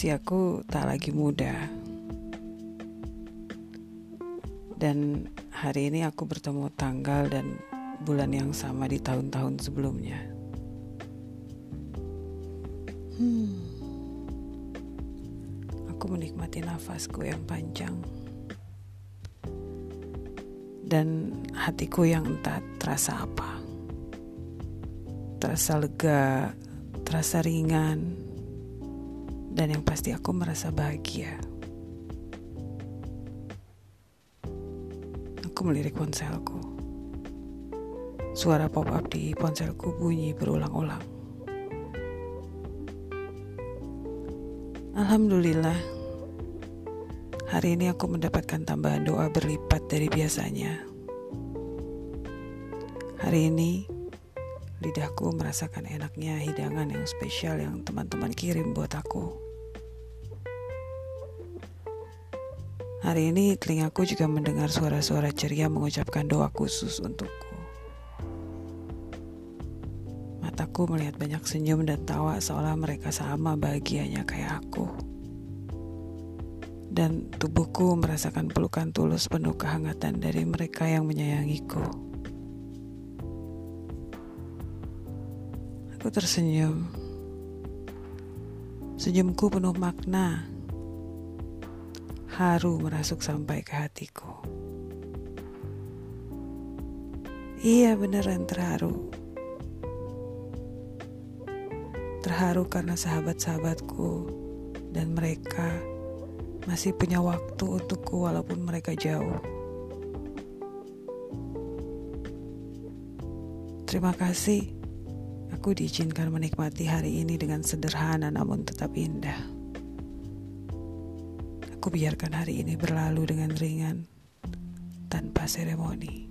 usiaku tak lagi muda. Dan hari ini aku bertemu tanggal dan bulan yang sama di tahun-tahun sebelumnya. Hmm. Aku menikmati nafasku yang panjang. Dan hatiku yang entah terasa apa. Terasa lega, terasa ringan, dan yang pasti aku merasa bahagia. Aku melirik ponselku. Suara pop-up di ponselku bunyi berulang-ulang. Alhamdulillah, hari ini aku mendapatkan tambahan doa berlipat dari biasanya. Hari ini, lidahku merasakan enaknya hidangan yang spesial yang teman-teman kirim buat aku. Hari ini telingaku juga mendengar suara-suara ceria mengucapkan doa khusus untukku. Mataku melihat banyak senyum dan tawa seolah mereka sama bahagianya kayak aku. Dan tubuhku merasakan pelukan tulus penuh kehangatan dari mereka yang menyayangiku. Aku tersenyum. Senyumku penuh makna haru merasuk sampai ke hatiku. Iya beneran terharu. Terharu karena sahabat-sahabatku dan mereka masih punya waktu untukku walaupun mereka jauh. Terima kasih. Aku diizinkan menikmati hari ini dengan sederhana namun tetap indah. Aku biarkan hari ini berlalu dengan ringan tanpa seremoni.